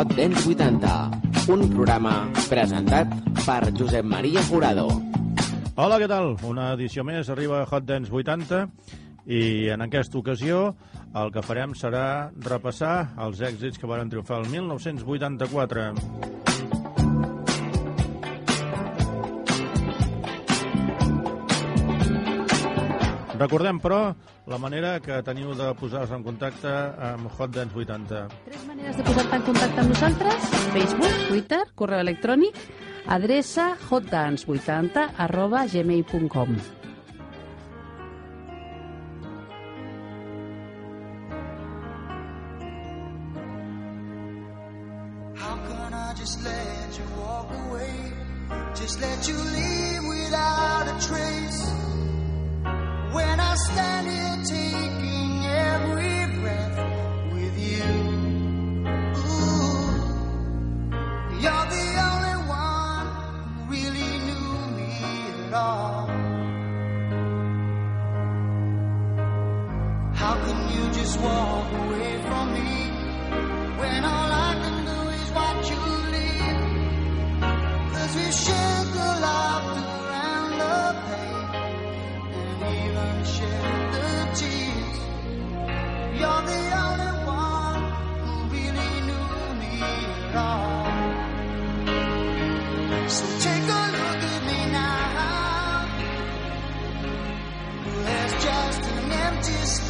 Hot Dance 80, un programa presentat per Josep Maria Jurado. Hola, què tal? Una edició més arriba a Hot Dance 80 i en aquesta ocasió el que farem serà repassar els èxits que van triomfar el 1984. Recordem, però, la manera que teniu de posar-vos en contacte amb Hot Dance 80. Tres maneres de posar-te en contacte amb nosaltres. Facebook, Twitter, correu electrònic, adreça hotdance80 arroba gmail.com. How can I just let you walk away? Just let you leave without a trace. Stand here taking every breath with you. Ooh, you're the only one who really knew me at all. How can you just walk away from me when all I can do is watch you leave? Cause we shared just an empty space.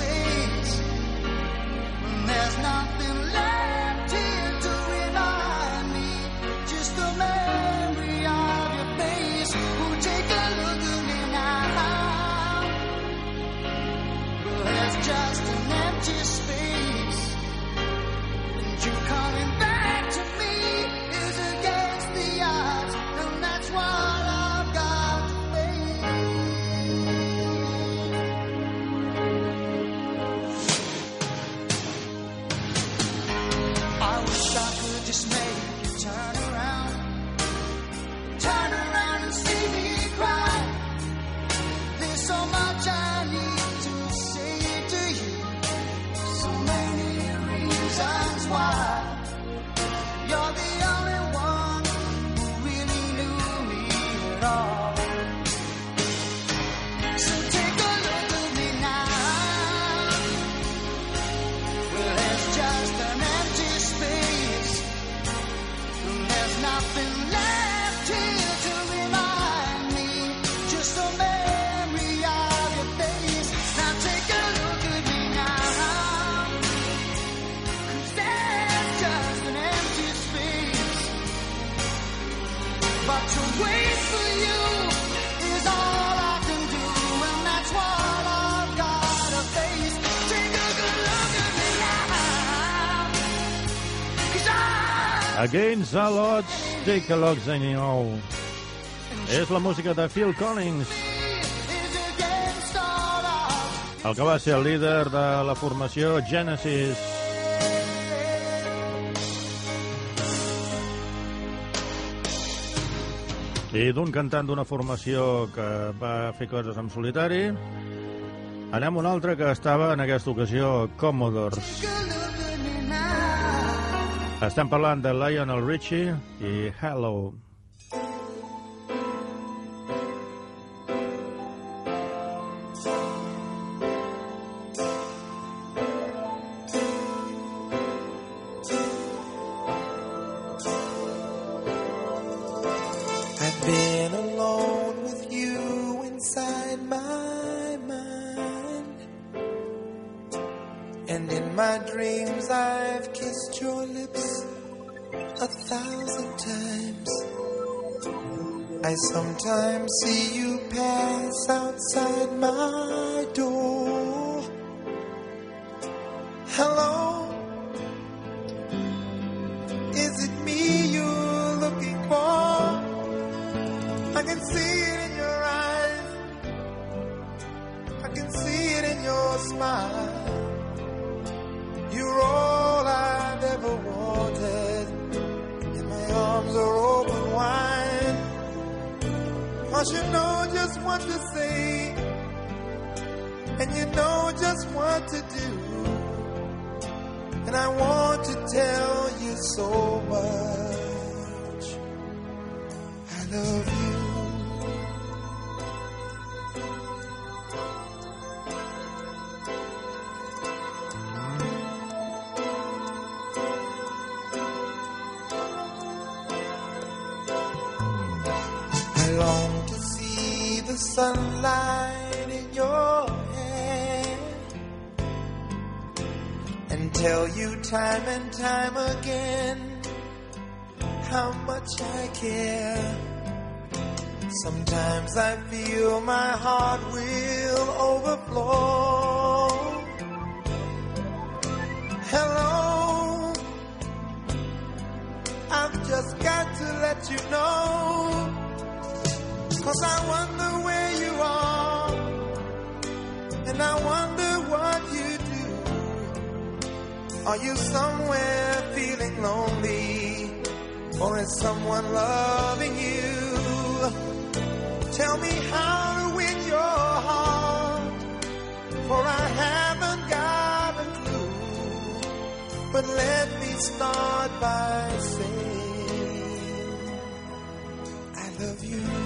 Against all odds, take a look anyhow. És la música de Phil Collins, el que va ser el líder de la formació Genesis. I d'un cantant d'una formació que va fer coses en solitari, anem a un altre que estava en aquesta ocasió Commodores. Estem parlant de Lionel Richie i Hello. Tell you time and time again how much I care. Sometimes I feel my heart will overflow. Hello, I've just got to let you know. Cause I wonder where you are, and I wonder. Are you somewhere feeling lonely, or is someone loving you? Tell me how to win your heart, for I haven't got a clue. But let me start by saying, I love you.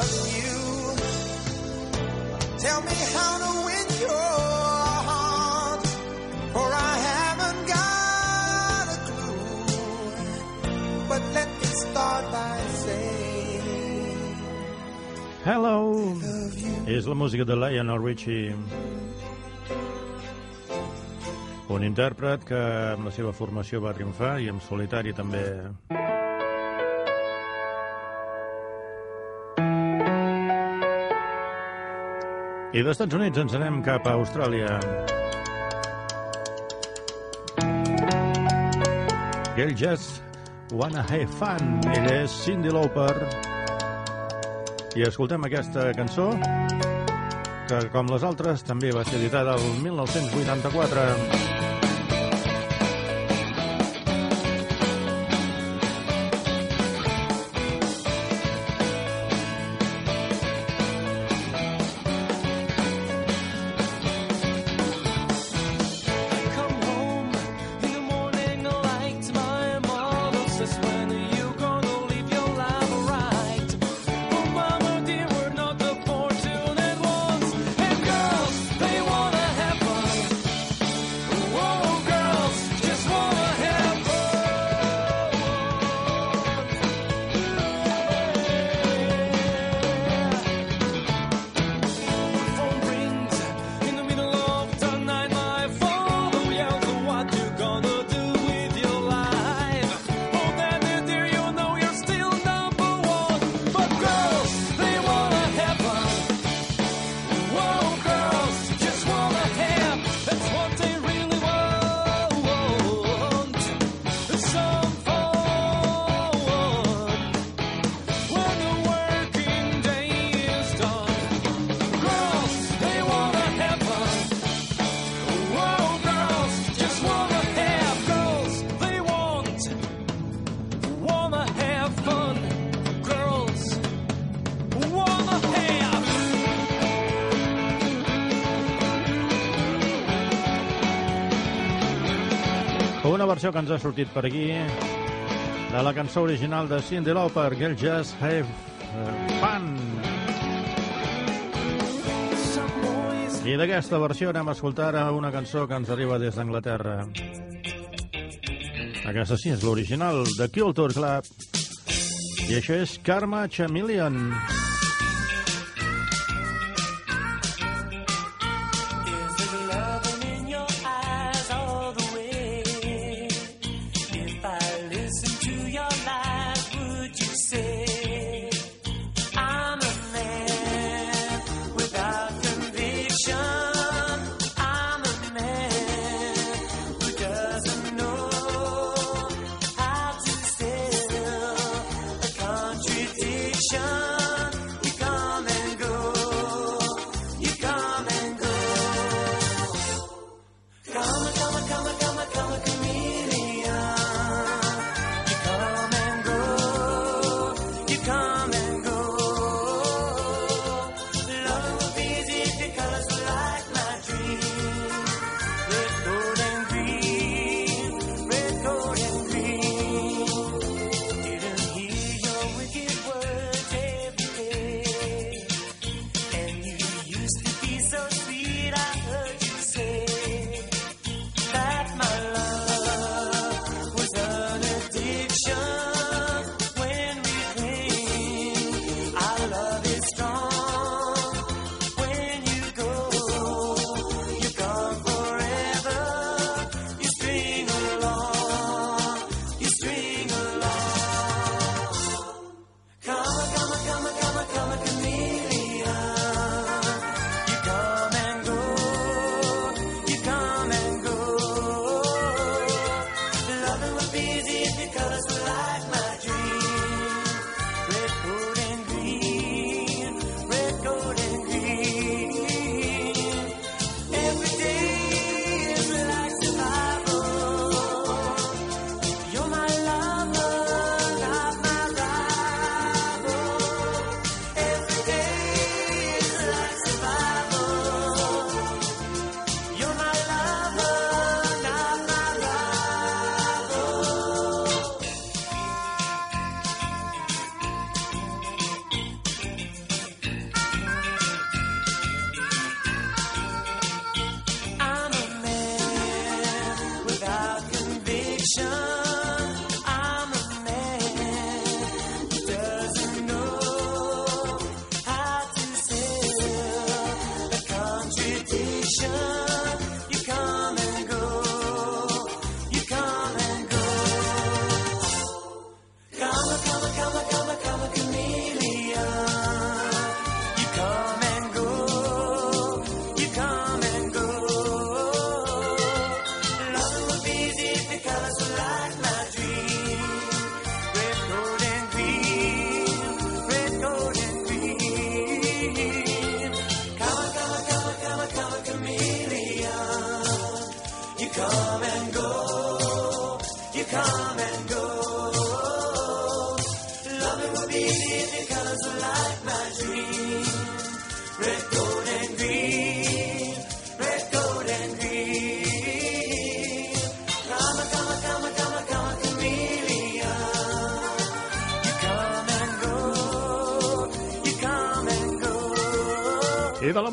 You. Tell me how to win your heart, for I haven't got a clue. But let me start by saying, Hello! És la música de Lionel Richie. Un intèrpret que amb la seva formació va triomfar i en solitari també. I dels Estats Units ens anem cap a Austràlia. Girl Just Wanna Have Fun. Ella és Cindy Lauper. I escoltem aquesta cançó que, com les altres, també va ser editada el 1984. versió que ens ha sortit per aquí de la cançó original de Cindy Lauper, Girl Just Have Fun. I d'aquesta versió anem a escoltar una cançó que ens arriba des d'Anglaterra. Aquesta sí, és l'original, de Culture Club. I això és Karma Chameleon. Karma Chameleon.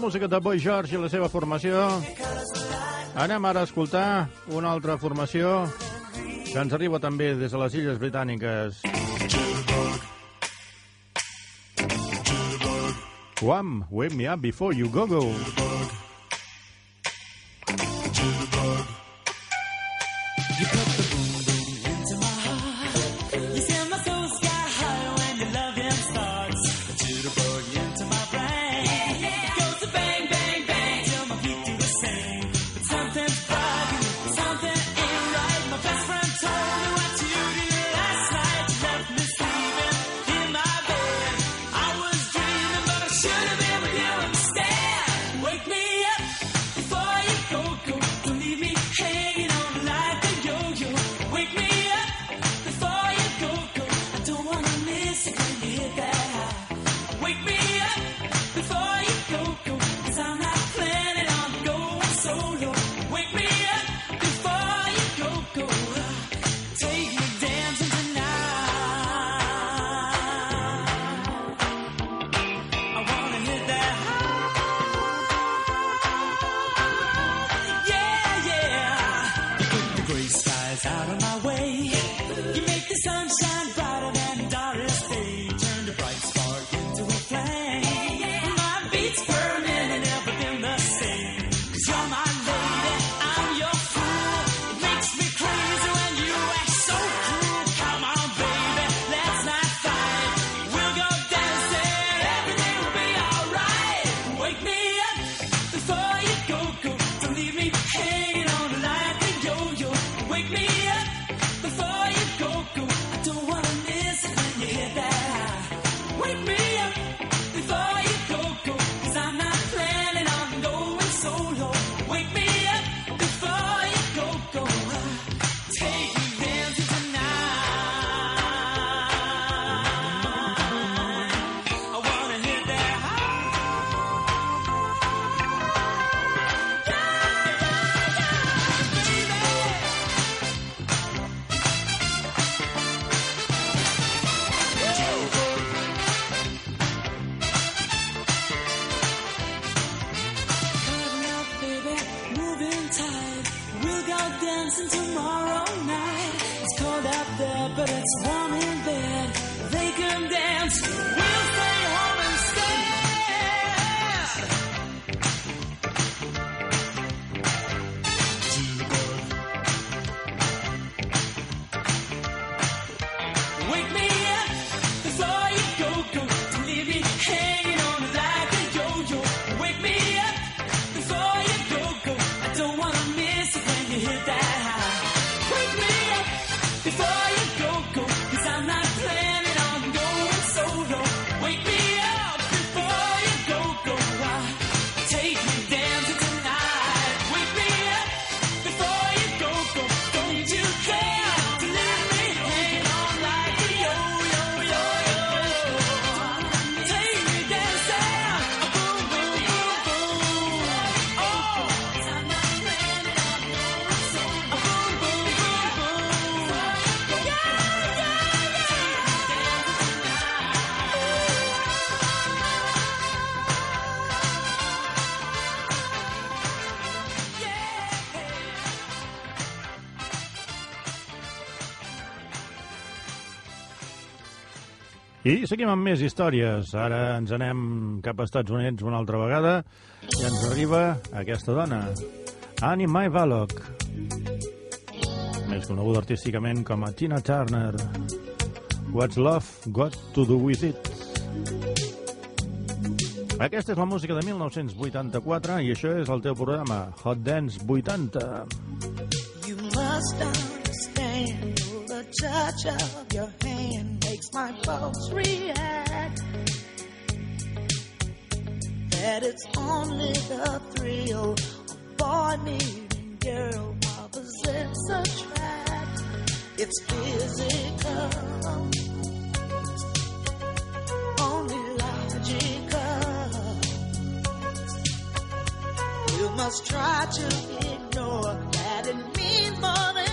música de Boy George i la seva formació. Anem ara a escoltar una altra formació que ens arriba també des de les Illes Britàniques. Wham! Wake me up before you go-go. I seguim amb més històries. Ara ens anem cap a Estats Units una altra vegada i ens arriba aquesta dona, Annie Mae Ballock, més coneguda artísticament com a Tina Turner. What's Love Got to Do With It? Aquesta és la música de 1984 i això és el teu programa, Hot Dance 80. You must understand the touch of your hand my folks react that it's only the thrill of boy meeting girl opposites attract. It's physical, only logical. You must try to ignore that it means more than.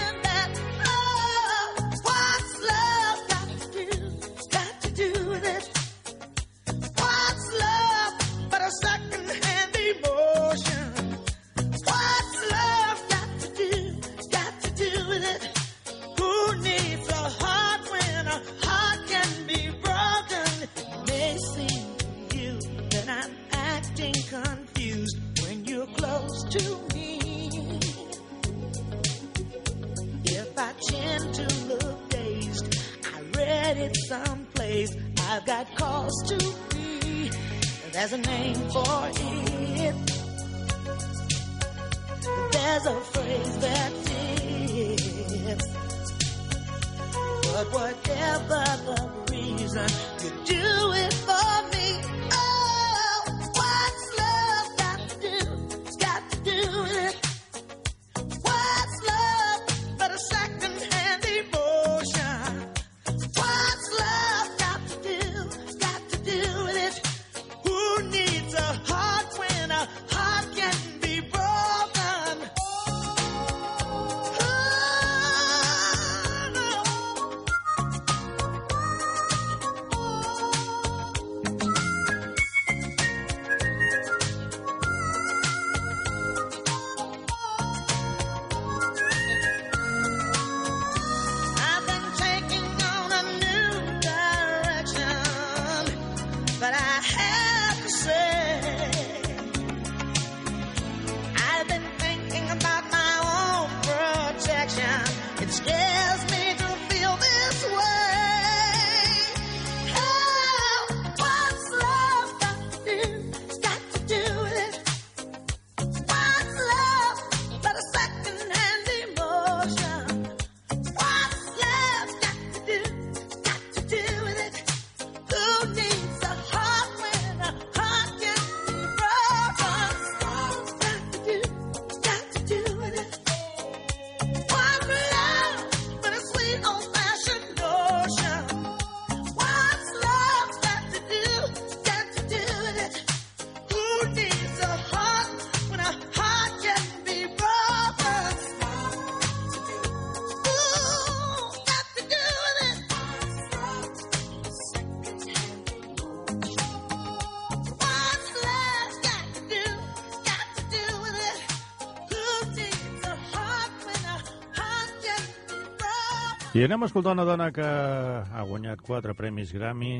I anem a escoltar una dona que ha guanyat quatre premis Grammy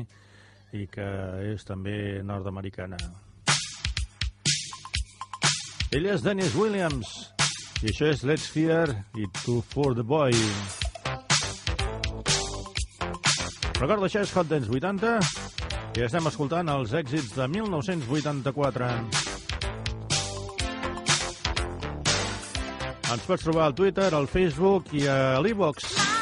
i que és també nord-americana. Ella és Dennis Williams i això és Let's Fear i Two for the Boy. Recorda, això és Hot Dance 80 i estem escoltant els èxits de 1984. Ens pots trobar al Twitter, al Facebook i a l'Evox.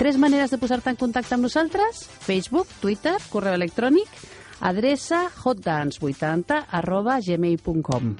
Tres maneres de posar-te en contacte amb nosaltres, Facebook, Twitter, correu electrònic, adreça hotdance80 arroba gmail.com.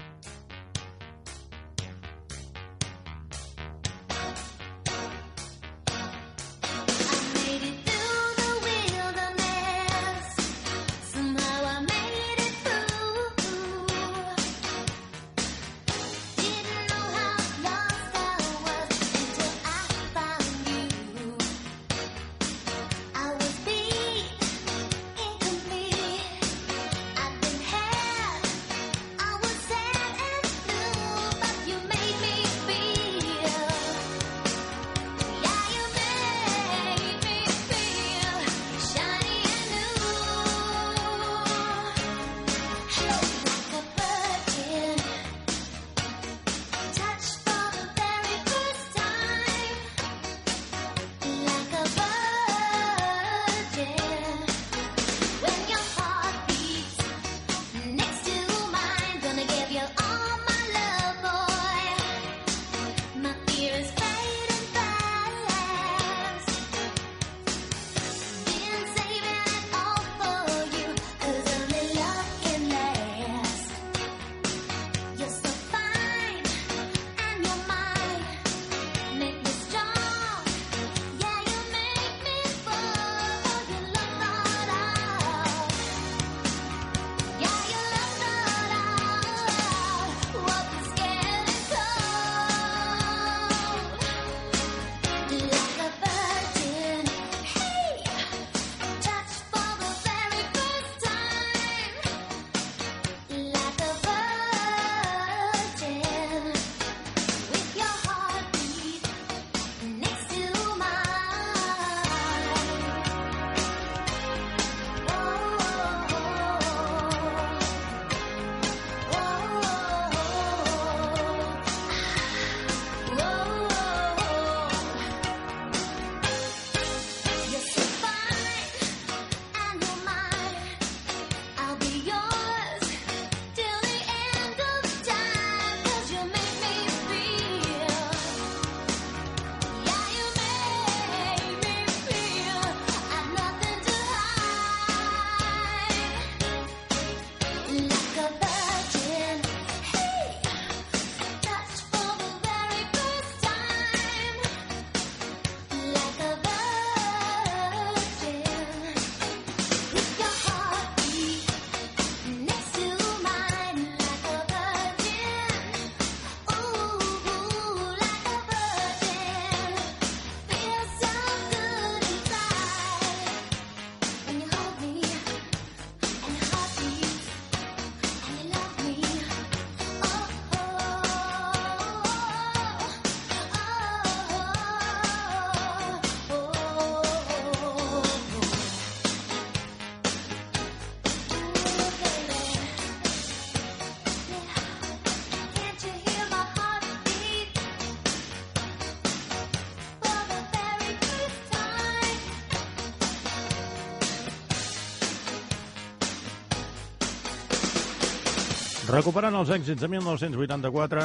Recuperant els èxits de 1984,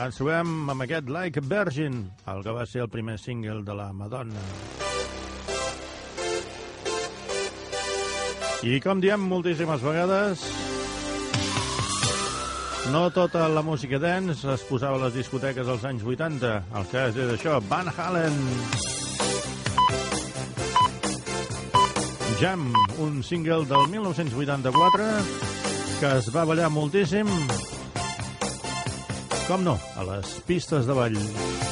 ens trobem amb aquest Like a Virgin, el que va ser el primer single de la Madonna. I com diem moltíssimes vegades, no tota la música dance es posava a les discoteques als anys 80. El cas és això, Van Halen. Jam, un single del 1984 que es va ballar moltíssim, com no, a les pistes de ball.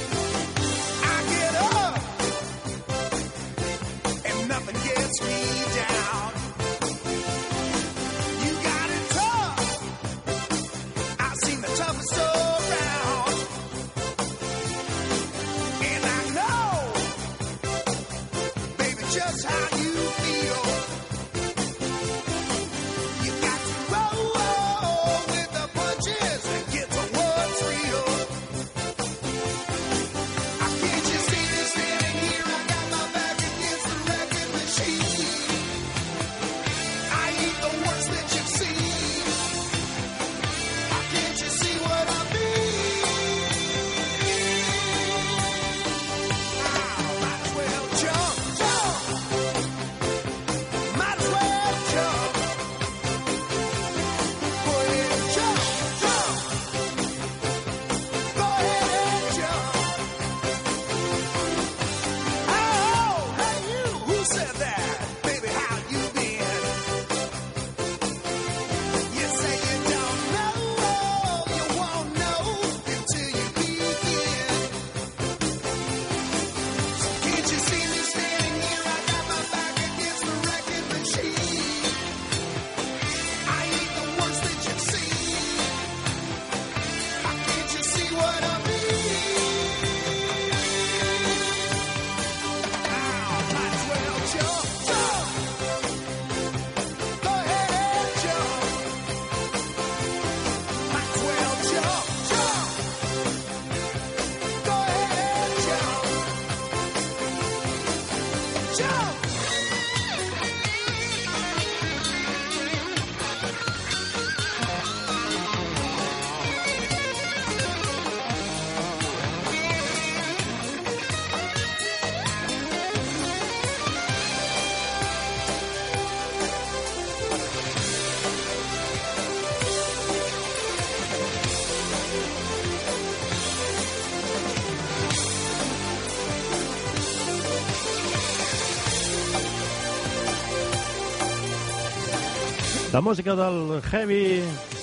La música del Heavy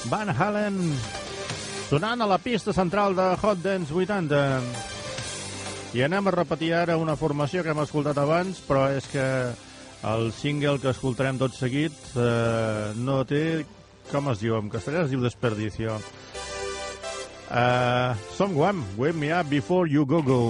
Van Halen sonant a la pista central de Hot Dance 80. I anem a repetir ara una formació que hem escoltat abans, però és que el single que escoltarem tot seguit eh, no té... Com es diu? En castellà es diu Desperdicio. Uh, Som Guam, Wake Me Up Before You Go Go.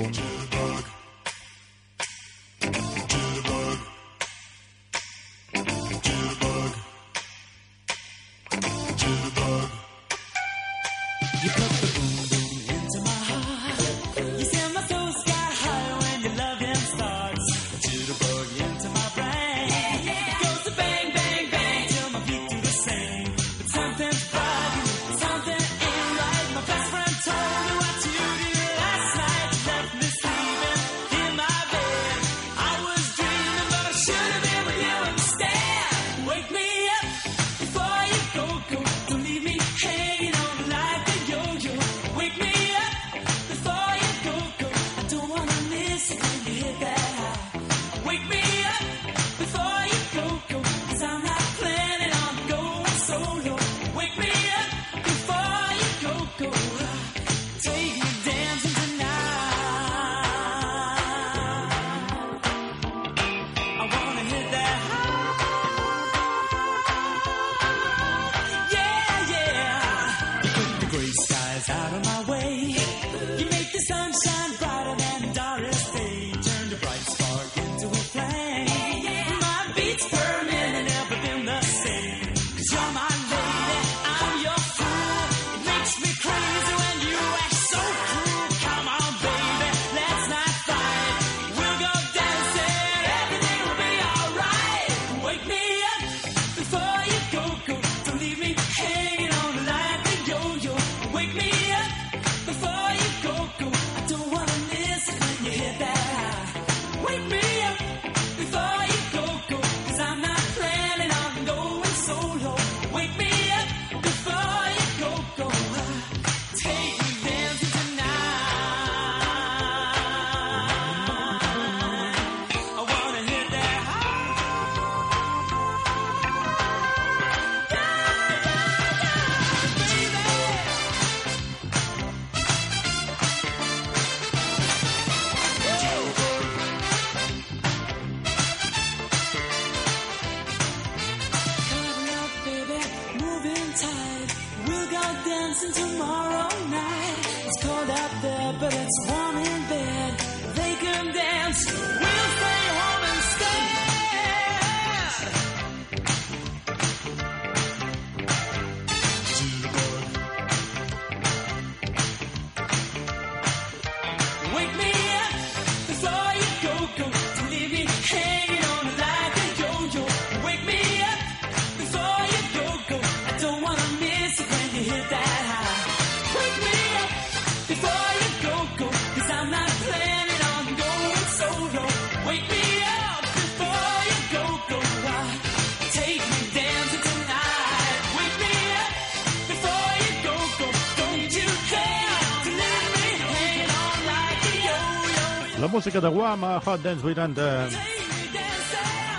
La música de Guam a Hot Dance 80.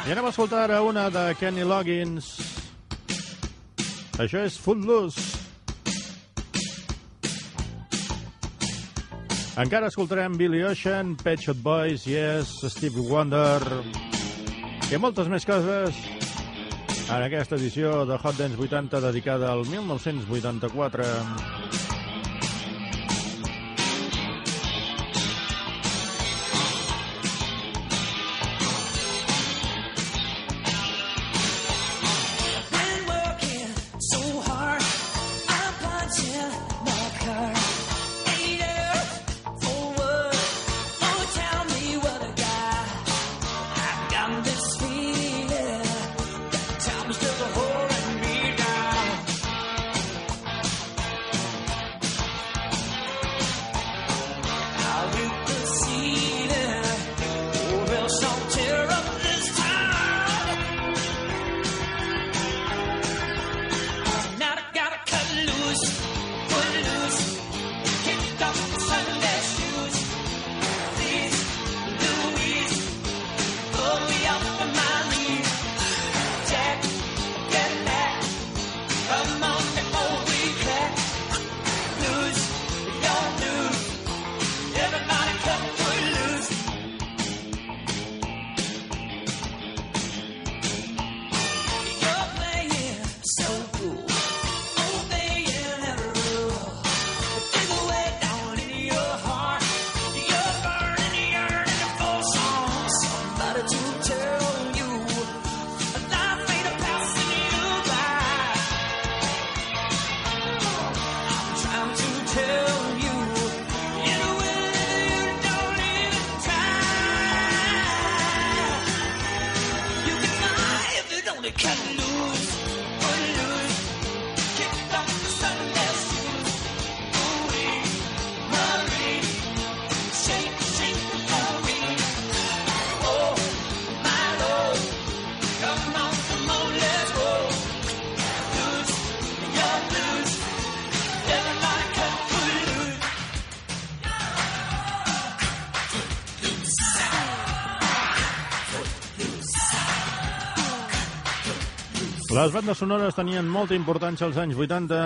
I anem a escoltar ara una de Kenny Loggins. Això és Footloose. Encara escoltarem Billy Ocean, Pet Shop Boys, Yes, Steve Wonder i moltes més coses en aquesta edició de Hot Dance 80 dedicada al 1984. Les bandes sonores tenien molta importància als anys 80.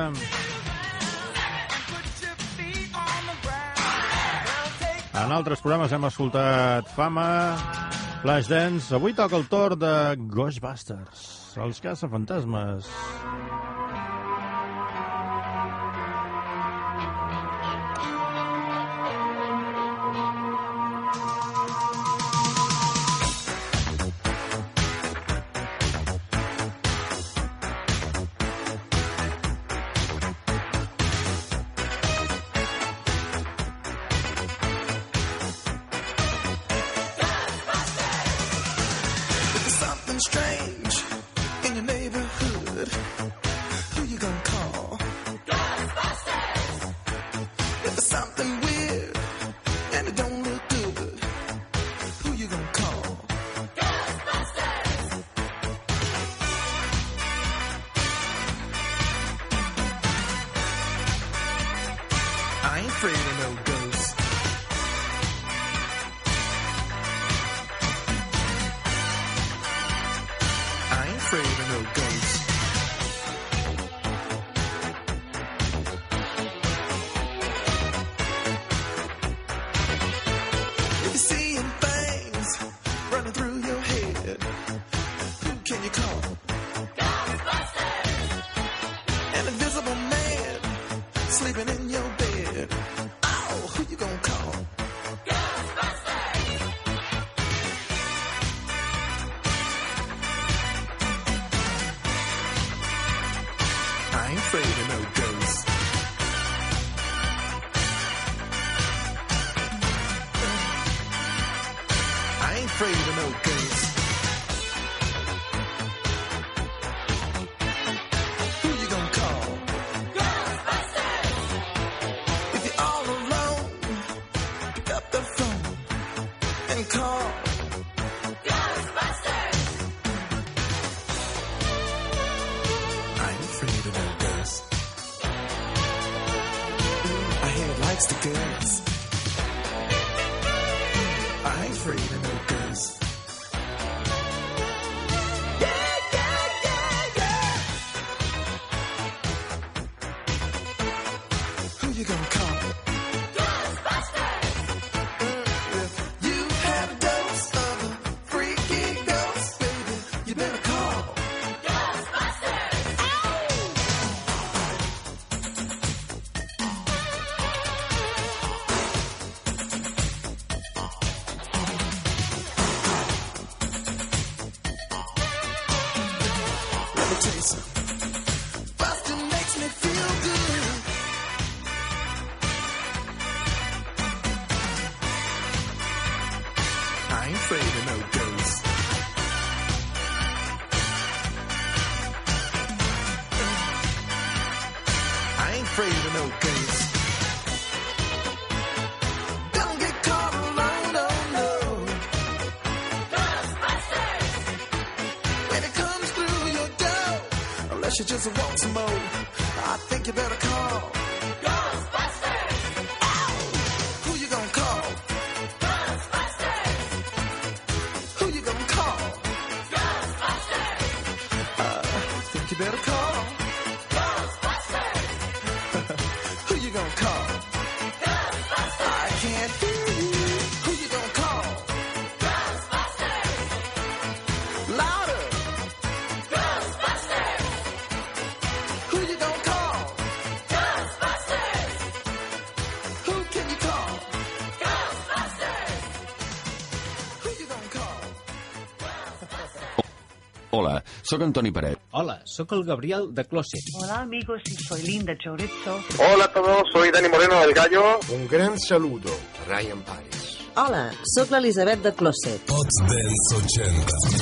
En altres programes hem escoltat Fama, Flashdance... Avui toca el torn de Ghostbusters, els caçafantasmes. I ain't afraid of no gun. hesitation. Busting makes me feel good. I. I think you better Soc Antoni Paret. Hola, sóc el Gabriel de Closet. Hola, amigos, soy Linda Chorizo. Hola a todos, soy Dani Moreno del Gallo. Un gran saludo, Ryan Paris. Hola, sóc l'Elisabet de Closet. Pots Dance 80.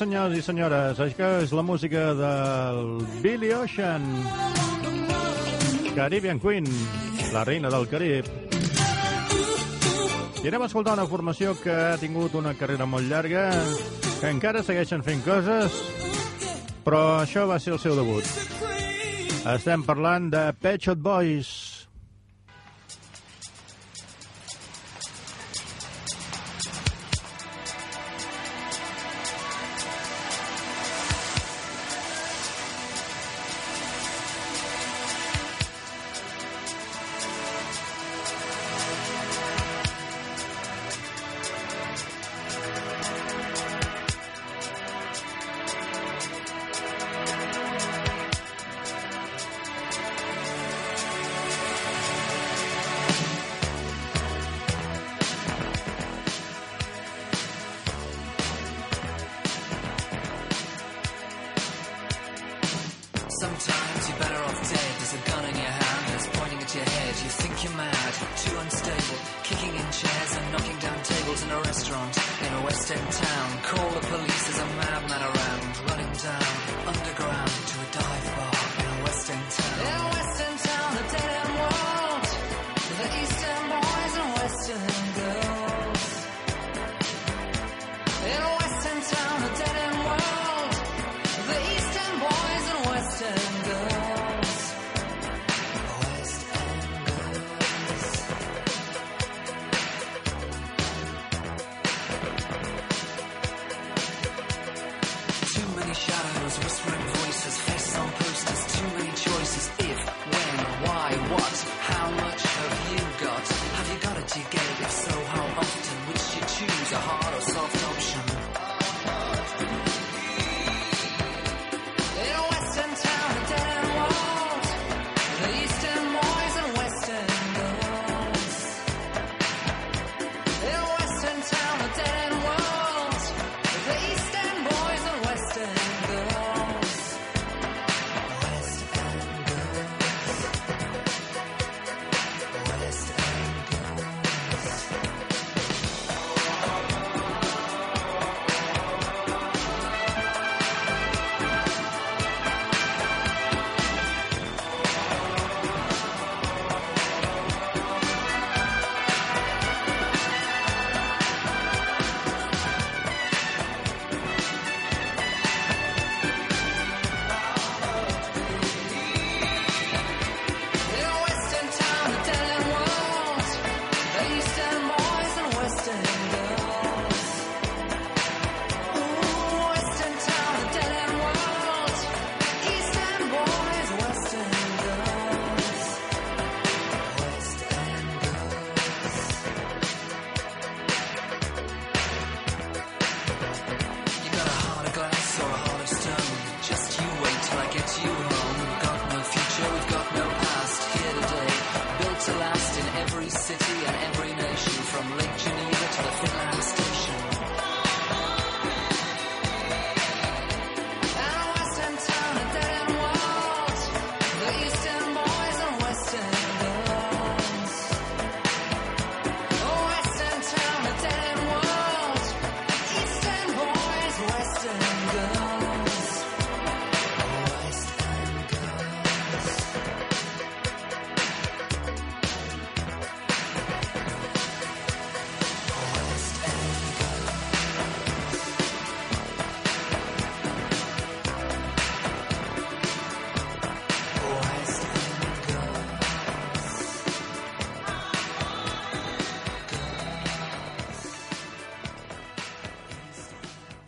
senyors i senyores, això és la música del Billy Ocean. Caribbean Queen, la reina del Carib. I anem a escoltar una formació que ha tingut una carrera molt llarga, que encara segueixen fent coses, però això va ser el seu debut. Estem parlant de Pet Shop Boys.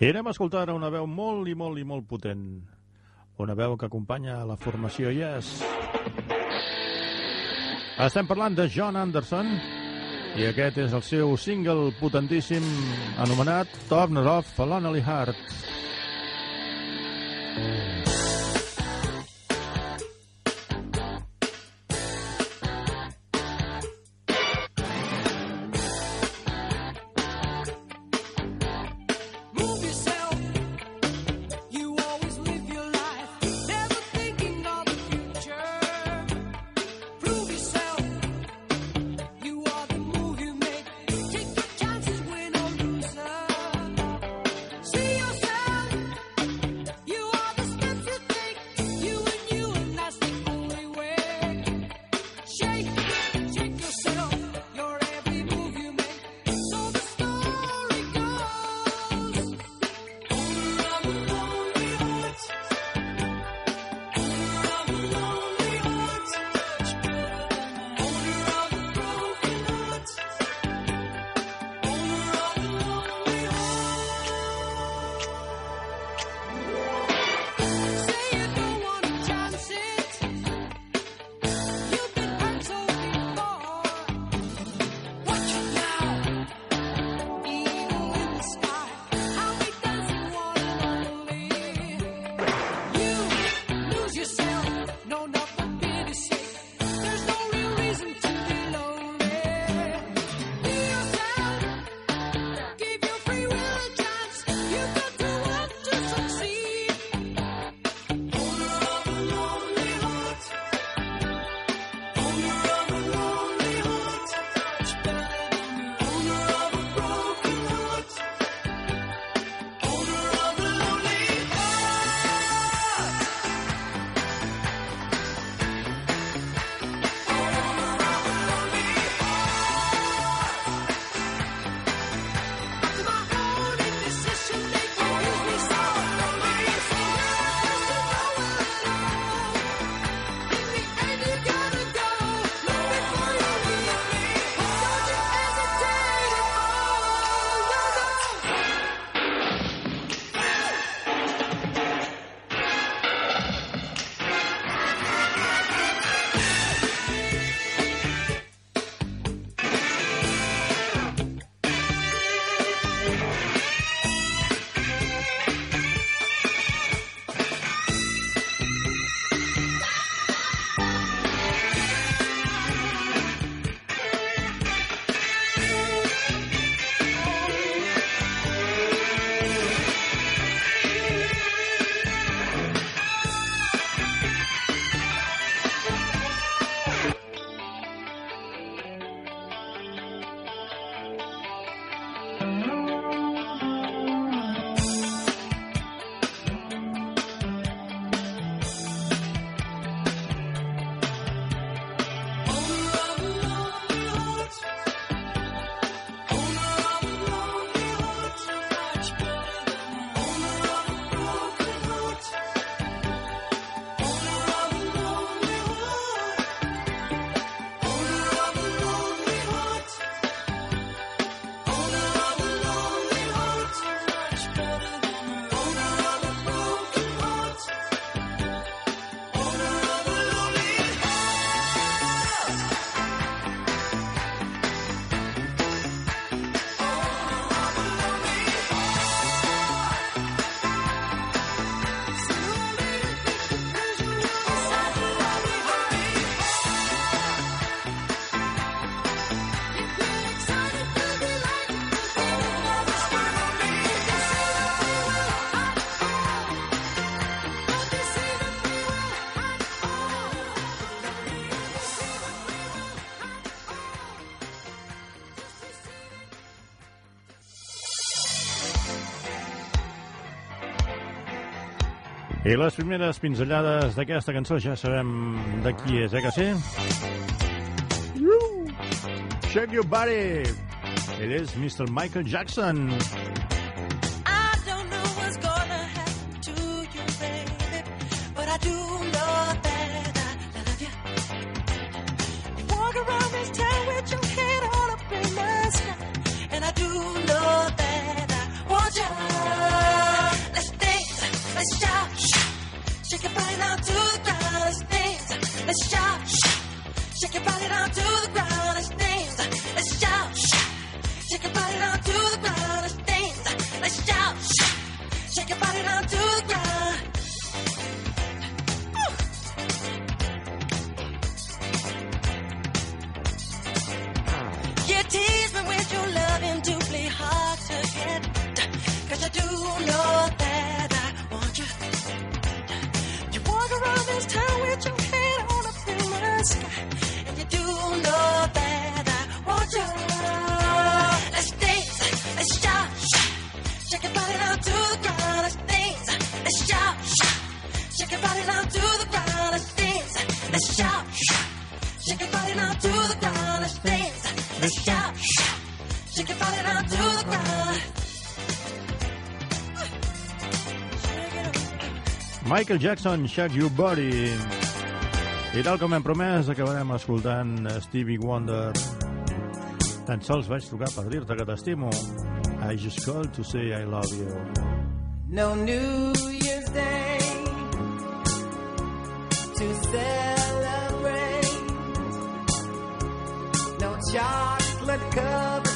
Érem a escoltar una veu molt i molt i molt potent. Una veu que acompanya la formació Yes. Estem parlant de John Anderson i aquest és el seu single potentíssim anomenat Torn It Off Lonely Heart. I les primeres pinzellades d'aquesta cançó ja sabem de qui és, eh que sí? You! Shake your body! It is Mr. Michael Jackson. Michael Jackson, Shake Your Body. I tal com hem promès, acabarem escoltant Stevie Wonder. Tan sols vaig trucar per dir-te que t'estimo. I just called to say I love you. No New Year's Day to celebrate. No chocolate cover.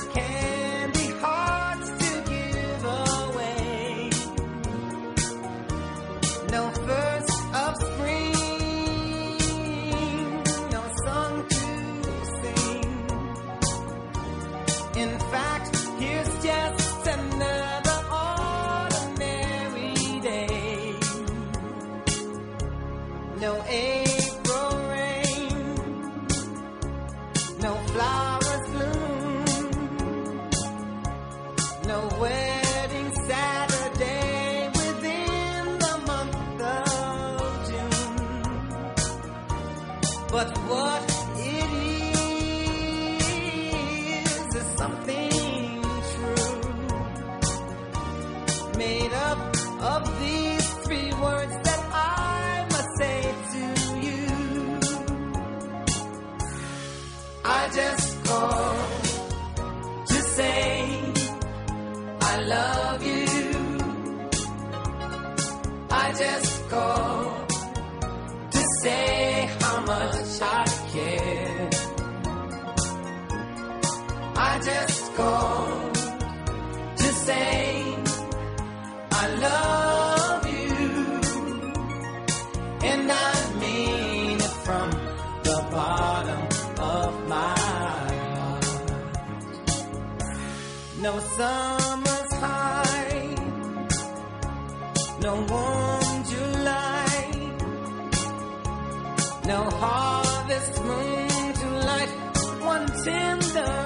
bottom of my heart. No summer's high, no warm July, no harvest moon to light one tender.